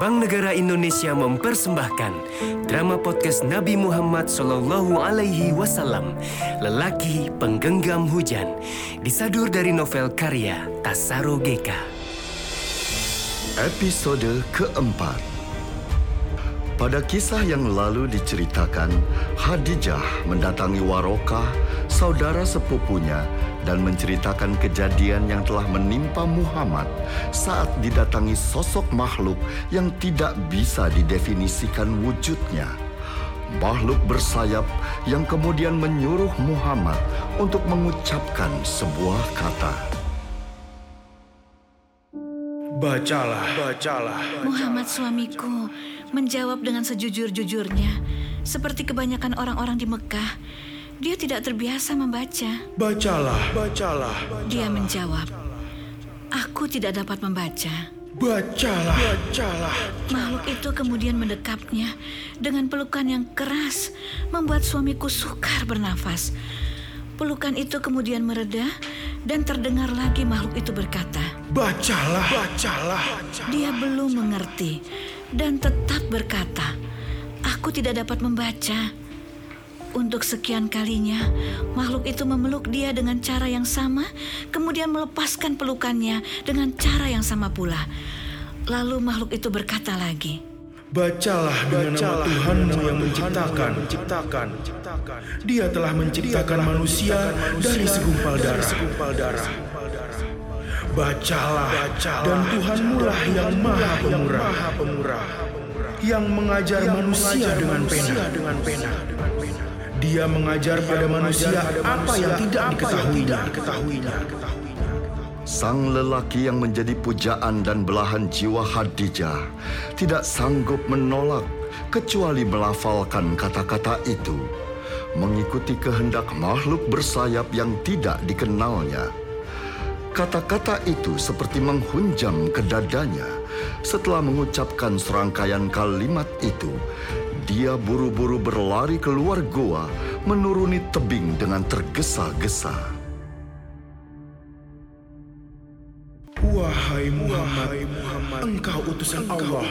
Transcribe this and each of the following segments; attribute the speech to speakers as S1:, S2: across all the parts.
S1: Bank Negara Indonesia mempersembahkan drama podcast Nabi Muhammad Sallallahu Alaihi Wasallam, lelaki penggenggam hujan, disadur dari novel karya Tasaro Geka.
S2: Episode keempat Pada kisah yang lalu diceritakan, Hadijah mendatangi Waroka, saudara sepupunya, dan menceritakan kejadian yang telah menimpa Muhammad saat didatangi sosok makhluk yang tidak bisa didefinisikan wujudnya. Makhluk bersayap yang kemudian menyuruh Muhammad untuk mengucapkan sebuah kata.
S3: Bacalah, bacalah.
S4: Muhammad suamiku menjawab dengan sejujur-jujurnya. Seperti kebanyakan orang-orang di Mekah, dia tidak terbiasa membaca.
S3: Bacalah, bacalah.
S4: Dia menjawab, Aku tidak dapat membaca.
S3: Bacalah, bacalah.
S4: Makhluk itu kemudian mendekapnya dengan pelukan yang keras, membuat suamiku sukar bernafas. Pelukan itu kemudian mereda dan terdengar lagi makhluk itu berkata,
S3: Bacalah, bacalah.
S4: Dia belum mengerti dan tetap berkata, "Aku tidak dapat membaca." Untuk sekian kalinya, makhluk itu memeluk dia dengan cara yang sama, kemudian melepaskan pelukannya dengan cara yang sama pula. Lalu makhluk itu berkata lagi,
S3: Bacalah dengan nama Tuhanmu yang menciptakan, menciptakan, Dia telah menciptakan manusia dari segumpal darah. Bacalah, dan Tuhanmu lah yang maha pemurah, yang mengajar manusia dengan pena. Dia mengajar pada manusia apa yang tidak diketahuinya.
S2: Sang lelaki yang menjadi pujaan dan belahan jiwa Hadijah tidak sanggup menolak kecuali melafalkan kata-kata itu, mengikuti kehendak makhluk bersayap yang tidak dikenalnya. Kata-kata itu seperti menghunjam ke dadanya. Setelah mengucapkan serangkaian kalimat itu, dia buru-buru berlari keluar goa, menuruni tebing dengan tergesa-gesa.
S3: Wahai Muhammad, engkau utusan Allah,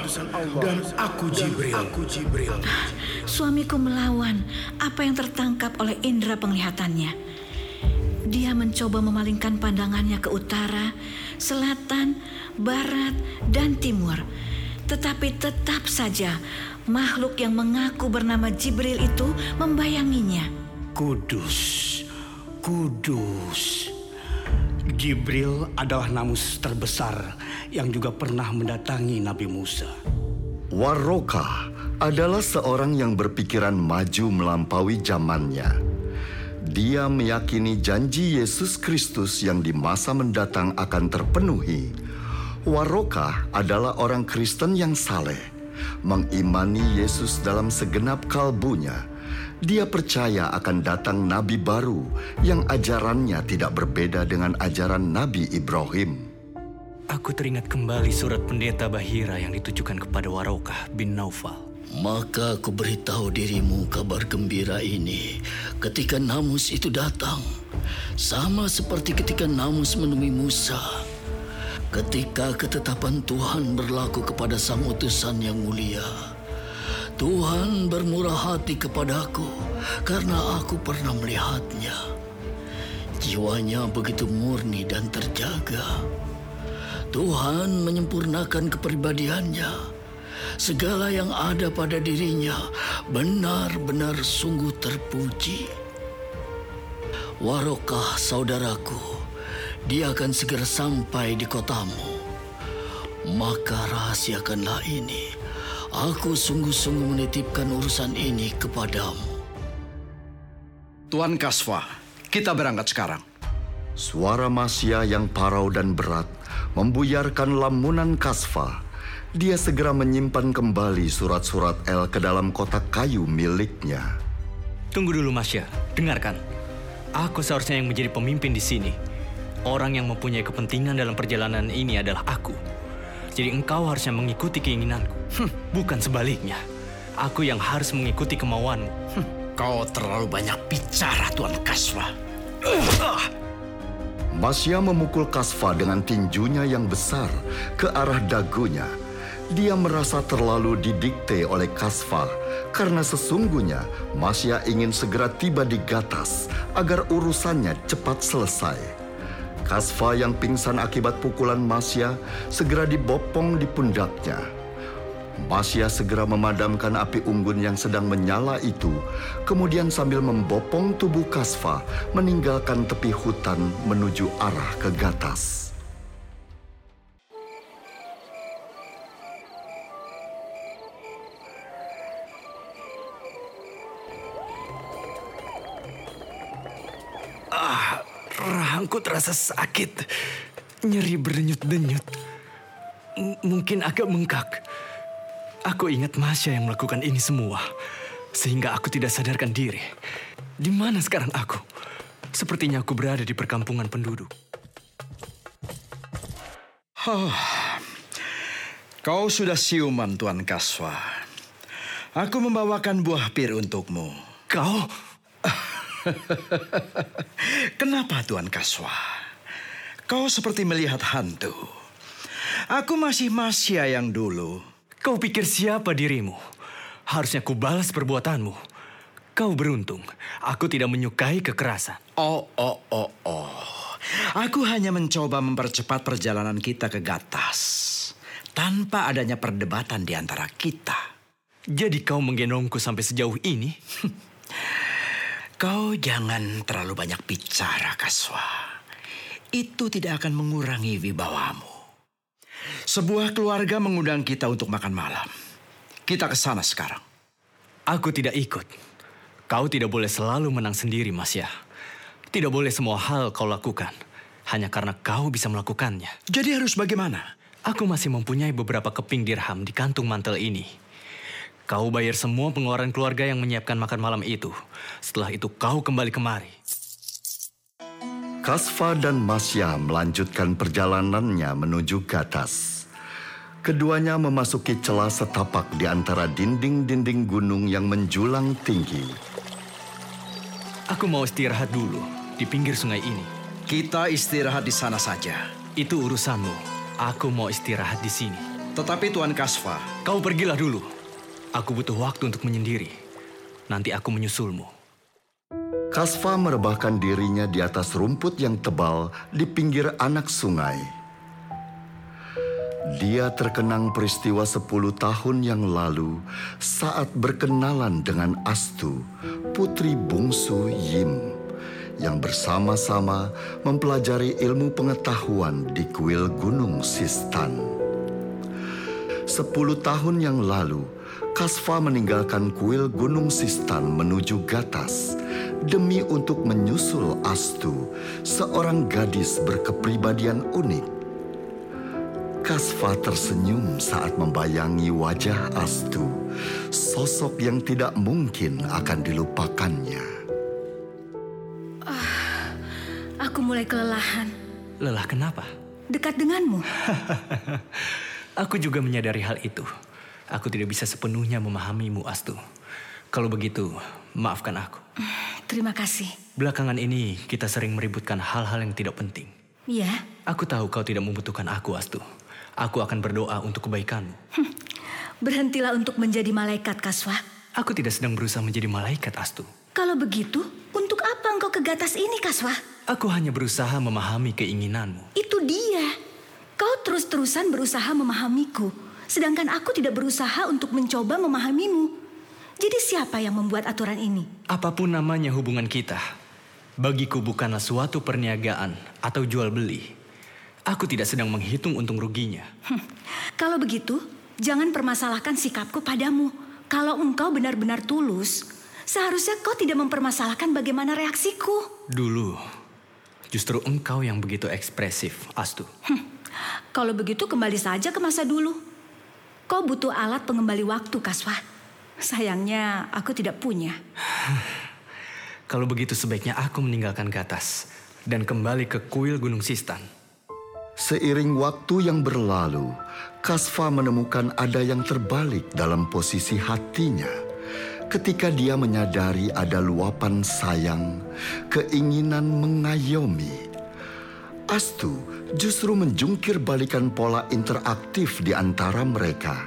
S3: dan aku Jibril.
S4: Suamiku melawan apa yang tertangkap oleh indera penglihatannya. Dia mencoba memalingkan pandangannya ke utara, selatan, barat, dan timur. Tetapi tetap saja makhluk yang mengaku bernama Jibril itu membayanginya.
S5: Kudus, Kudus. Jibril adalah namus terbesar yang juga pernah mendatangi Nabi Musa.
S2: Waroka adalah seorang yang berpikiran maju melampaui zamannya. Dia meyakini janji Yesus Kristus yang di masa mendatang akan terpenuhi. Waroka adalah orang Kristen yang saleh, mengimani Yesus dalam segenap kalbunya. Dia percaya akan datang nabi baru yang ajarannya tidak berbeda dengan ajaran Nabi Ibrahim.
S1: Aku teringat kembali surat pendeta Bahira yang ditujukan kepada Waroka bin Naufal.
S6: Maka aku beritahu dirimu kabar gembira ini ketika Namus itu datang. Sama seperti ketika Namus menemui Musa. Ketika ketetapan Tuhan berlaku kepada sang utusan yang mulia. Tuhan bermurah hati kepadaku karena aku pernah melihatnya. Jiwanya begitu murni dan terjaga. Tuhan menyempurnakan kepribadiannya segala yang ada pada dirinya benar-benar sungguh terpuji. Warokah saudaraku, dia akan segera sampai di kotamu. Maka rahasiakanlah ini. Aku sungguh-sungguh menitipkan urusan ini kepadamu.
S7: Tuan Kasva, kita berangkat sekarang.
S2: Suara Masya yang parau dan berat membuyarkan lamunan Kasva dia segera menyimpan kembali surat-surat El ke dalam kotak kayu miliknya.
S1: Tunggu dulu, Masya. Dengarkan. Aku seharusnya yang menjadi pemimpin di sini. Orang yang mempunyai kepentingan dalam perjalanan ini adalah aku. Jadi engkau harusnya mengikuti keinginanku. Hm, bukan sebaliknya. Aku yang harus mengikuti kemauanmu.
S7: Hm, kau terlalu banyak bicara, Tuan Kaswa.
S2: Masya memukul Kasva dengan tinjunya yang besar ke arah dagunya Dia merasa terlalu didikte oleh Kasfa karena sesungguhnya Masya ingin segera tiba di Gatas agar urusannya cepat selesai. Kasfa yang pingsan akibat pukulan Masya segera dibopong di pundaknya. Masya segera memadamkan api unggun yang sedang menyala itu, kemudian sambil membopong tubuh Kasfa meninggalkan tepi hutan menuju arah ke Gatas.
S1: Rahangku terasa sakit. Nyeri berdenyut-denyut. mungkin agak bengkak. Aku ingat Masya yang melakukan ini semua. Sehingga aku tidak sadarkan diri. Di mana sekarang aku? Sepertinya aku berada di perkampungan penduduk.
S7: Oh, kau sudah siuman, Tuan Kaswa. Aku membawakan buah pir untukmu.
S1: Kau?
S7: Kenapa Tuan Kaswa? Kau seperti melihat hantu. Aku masih Masya yang dulu.
S1: Kau pikir siapa dirimu? Harusnya ku balas perbuatanmu. Kau beruntung. Aku tidak menyukai kekerasan.
S7: Oh, oh, oh, oh. Aku hanya mencoba mempercepat perjalanan kita ke Gatas. Tanpa adanya perdebatan di antara kita.
S1: Jadi kau menggendongku sampai sejauh ini?
S7: Kau jangan terlalu banyak bicara, Kaswa. Itu tidak akan mengurangi wibawamu. Sebuah keluarga mengundang kita untuk makan malam. Kita ke sana sekarang.
S1: Aku tidak ikut. Kau tidak boleh selalu menang sendiri, Mas ya. Tidak boleh semua hal kau lakukan. Hanya karena kau bisa melakukannya.
S7: Jadi harus bagaimana?
S1: Aku masih mempunyai beberapa keping dirham di kantung mantel ini. Kau bayar semua pengeluaran keluarga yang menyiapkan makan malam itu. Setelah itu kau kembali kemari.
S2: Kasfa dan Masya melanjutkan perjalanannya menuju Gatas. Keduanya memasuki celah setapak di antara dinding-dinding gunung yang menjulang tinggi.
S1: Aku mau istirahat dulu di pinggir sungai ini.
S7: Kita istirahat di sana saja.
S1: Itu urusanmu. Aku mau istirahat di sini.
S7: Tetapi Tuan Kasfa...
S1: Kau pergilah dulu. Aku butuh waktu untuk menyendiri. Nanti aku menyusulmu.
S2: Kasfa merebahkan dirinya di atas rumput yang tebal di pinggir anak sungai. Dia terkenang peristiwa sepuluh tahun yang lalu saat berkenalan dengan Astu, putri bungsu Yim, yang bersama-sama mempelajari ilmu pengetahuan di kuil Gunung Sistan. Sepuluh tahun yang lalu, Kasva meninggalkan kuil Gunung Sistan menuju Gatas demi untuk menyusul Astu, seorang gadis berkepribadian unik. Kasva tersenyum saat membayangi wajah Astu, sosok yang tidak mungkin akan dilupakannya.
S8: Ah, aku mulai kelelahan.
S1: Lelah kenapa?
S8: Dekat denganmu.
S1: aku juga menyadari hal itu. Aku tidak bisa sepenuhnya memahamimu, Astu. Kalau begitu, maafkan aku.
S8: Terima kasih.
S1: Belakangan ini kita sering meributkan hal-hal yang tidak penting.
S8: Iya.
S1: Aku tahu kau tidak membutuhkan aku, Astu. Aku akan berdoa untuk kebaikanmu.
S8: Hm. Berhentilah untuk menjadi malaikat, Kaswa.
S1: Aku tidak sedang berusaha menjadi malaikat, Astu.
S8: Kalau begitu, untuk apa engkau ke gatas ini, Kaswa?
S1: Aku hanya berusaha memahami keinginanmu.
S8: Itu dia. Kau terus-terusan berusaha memahamiku. Sedangkan aku tidak berusaha untuk mencoba memahamimu. Jadi siapa yang membuat aturan ini?
S1: Apa pun namanya hubungan kita, bagiku bukanlah suatu perniagaan atau jual beli. Aku tidak sedang menghitung untung ruginya.
S8: Hm, kalau begitu, jangan permasalahkan sikapku padamu. Kalau engkau benar-benar tulus, seharusnya kau tidak mempermasalahkan bagaimana reaksiku.
S1: Dulu, justru engkau yang begitu ekspresif, Astu. Hm,
S8: kalau begitu kembali saja ke masa dulu. Kau butuh alat pengembali waktu, Kaswa. Sayangnya aku tidak punya.
S1: Kalau begitu sebaiknya aku meninggalkan Gatas dan kembali ke kuil Gunung Sistan.
S2: Seiring waktu yang berlalu, Kasva menemukan ada yang terbalik dalam posisi hatinya. Ketika dia menyadari ada luapan sayang, keinginan mengayomi, Astu justru menjungkir balikan pola interaktif di antara mereka.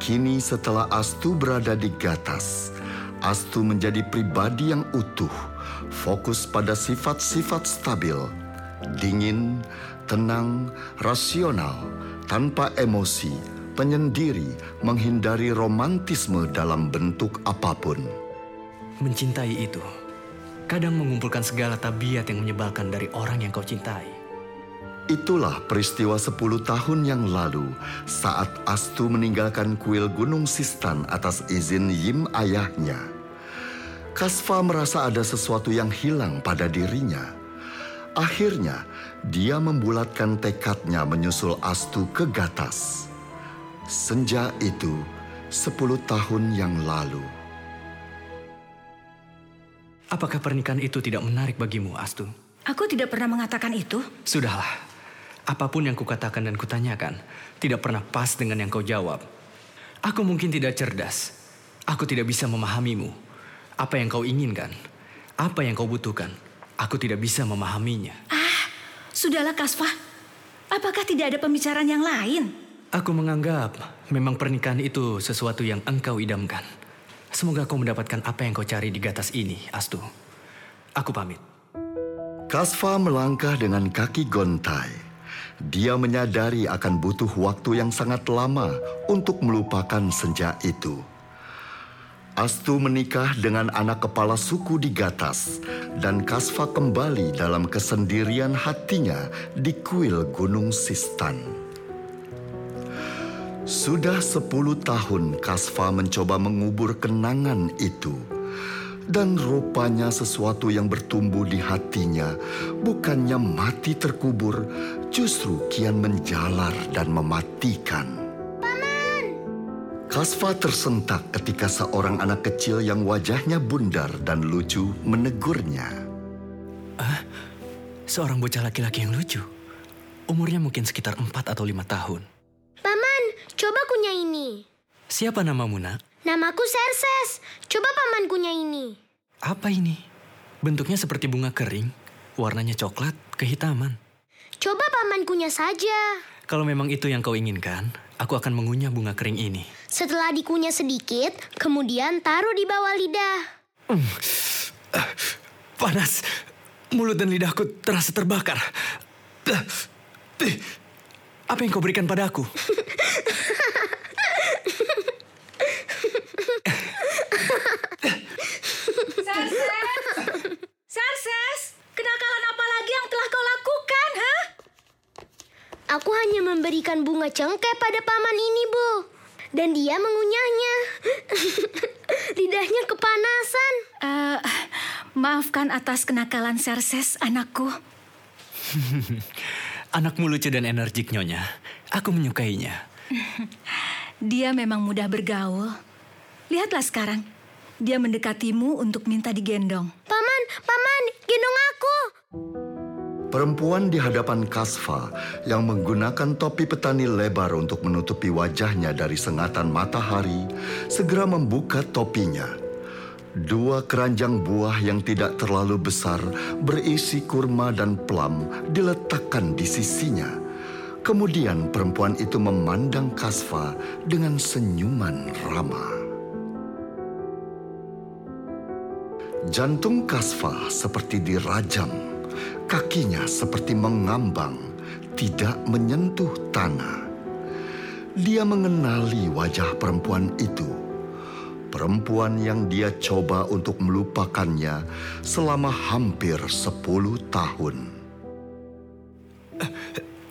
S2: Kini setelah Astu berada di Gatas, Astu menjadi pribadi yang utuh, fokus pada sifat-sifat stabil, dingin, tenang, rasional, tanpa emosi, penyendiri, menghindari romantisme dalam bentuk apa pun.
S1: Mencintai itu kadang mengumpulkan segala tabiat yang menyebalkan dari orang yang kau cintai.
S2: Itulah peristiwa 10 tahun yang lalu saat Astu meninggalkan kuil Gunung Sistan atas izin Yim ayahnya. Kasva merasa ada sesuatu yang hilang pada dirinya. Akhirnya, dia membulatkan tekadnya menyusul Astu ke Gatas. Senja itu, 10 tahun yang lalu.
S1: Apakah pernikahan itu tidak menarik bagimu, Astu?
S8: Aku tidak pernah mengatakan itu.
S1: Sudahlah, Apa pun yang kukatakan dan kutanyakan, tidak pernah pas dengan yang kau jawab. Aku mungkin tidak cerdas. Aku tidak bisa memahamimu. Apa yang kau inginkan, apa yang kau butuhkan, aku tidak bisa memahaminya.
S8: Ah, sudahlah Kasfa. Apakah tidak ada pembicaraan yang lain?
S1: Aku menganggap memang pernikahan itu sesuatu yang engkau idamkan. Semoga kau mendapatkan apa yang kau cari di gatas ini, Astu. Aku pamit.
S2: Kasfa melangkah dengan kaki gontai. Dia menyadari akan butuh waktu yang sangat lama untuk melupakan senja itu. Astu menikah dengan anak kepala suku di Gatas dan Kasva kembali dalam kesendirian hatinya di kuil Gunung Sistan. Sudah sepuluh tahun Kasva mencoba mengubur kenangan itu dan rupanya sesuatu yang bertumbuh di hatinya bukannya mati terkubur, justru kian menjalar dan mematikan.
S9: Paman!
S2: Kasva tersentak ketika seorang anak kecil yang wajahnya bundar dan lucu menegurnya.
S1: Ah, seorang bocah laki-laki yang lucu. Umurnya mungkin sekitar empat atau lima tahun.
S9: Coba kunyah ini.
S1: Siapa namamu, nak?
S9: Namaku Serses. Coba paman kunyah ini.
S1: Apa ini? Bentuknya seperti bunga kering, warnanya coklat, kehitaman.
S9: Coba paman kunyah saja.
S1: Kalau memang itu yang kau inginkan, aku akan mengunyah bunga kering ini.
S9: Setelah dikunyah sedikit, kemudian taruh di bawah lidah.
S1: Uh, panas. Mulut dan lidahku terasa terbakar. Uh, uh, apa yang kau berikan padaku?
S9: Aku hanya memberikan bunga cengkeh pada paman ini, Bu. Dan dia mengunyahnya. Lidahnya kepanasan.
S8: Uh, maafkan atas kenakalan Serses, anakku.
S1: Anakmu lucu dan energik, Nyonya. Aku menyukainya.
S8: Dia memang mudah bergaul. Lihatlah sekarang. Dia mendekatimu untuk minta digendong.
S9: Paman, paman, gendong aku.
S2: Perempuan di hadapan Kasva yang menggunakan topi petani lebar untuk menutupi wajahnya dari sengatan matahari segera membuka topinya. Dua keranjang buah yang tidak terlalu besar berisi kurma dan plum diletakkan di sisinya. Kemudian perempuan itu memandang Kasva dengan senyuman ramah. Jantung Kasva seperti dirajam Kakinya seperti mengambang, tidak menyentuh tanah. Dia mengenali wajah perempuan itu. Perempuan yang dia coba untuk melupakannya selama hampir sepuluh tahun.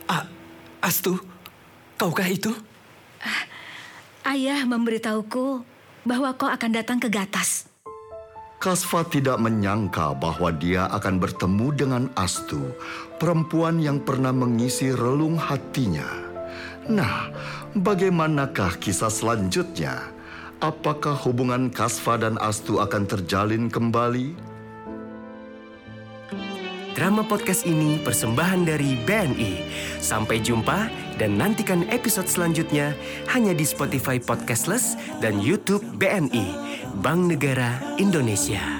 S1: Uh, Astu, kaukah itu?
S8: Uh, ayah memberitahuku bahwa kau akan datang ke Gatas.
S2: Kasva tidak menyangka bahwa dia akan bertemu dengan Astu, perempuan yang pernah mengisi relung hatinya. Nah, bagaimanakah kisah selanjutnya? Apakah hubungan Kasva dan Astu akan terjalin kembali?
S10: Drama podcast ini persembahan dari BNI. Sampai jumpa dan nantikan episode selanjutnya hanya di Spotify Podcastless dan YouTube BNI. Bank Negara Indonesia.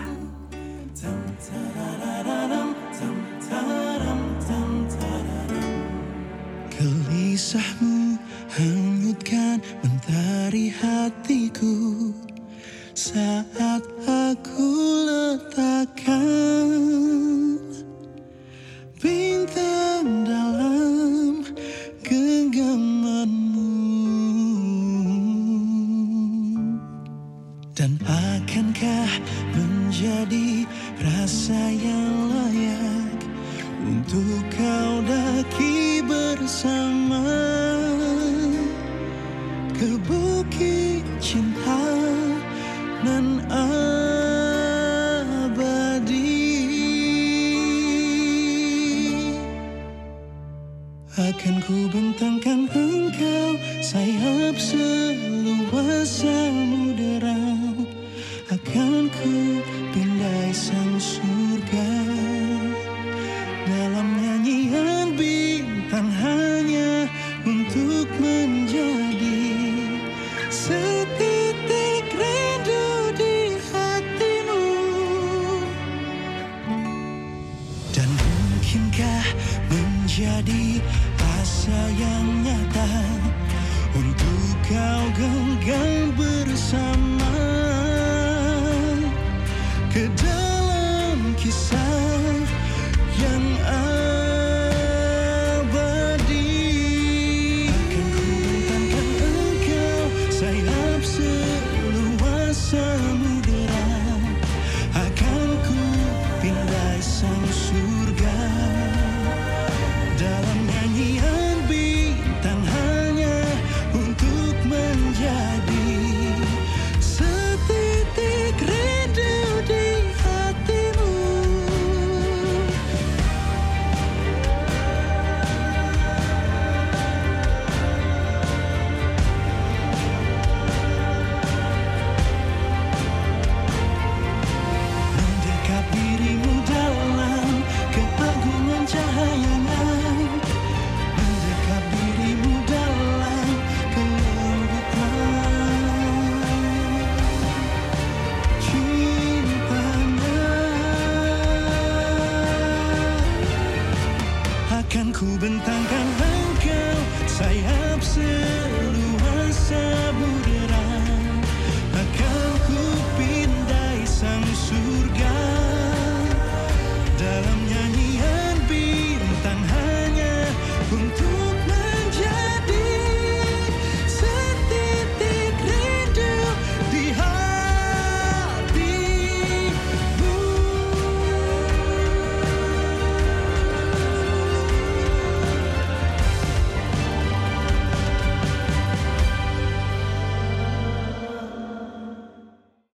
S3: Cause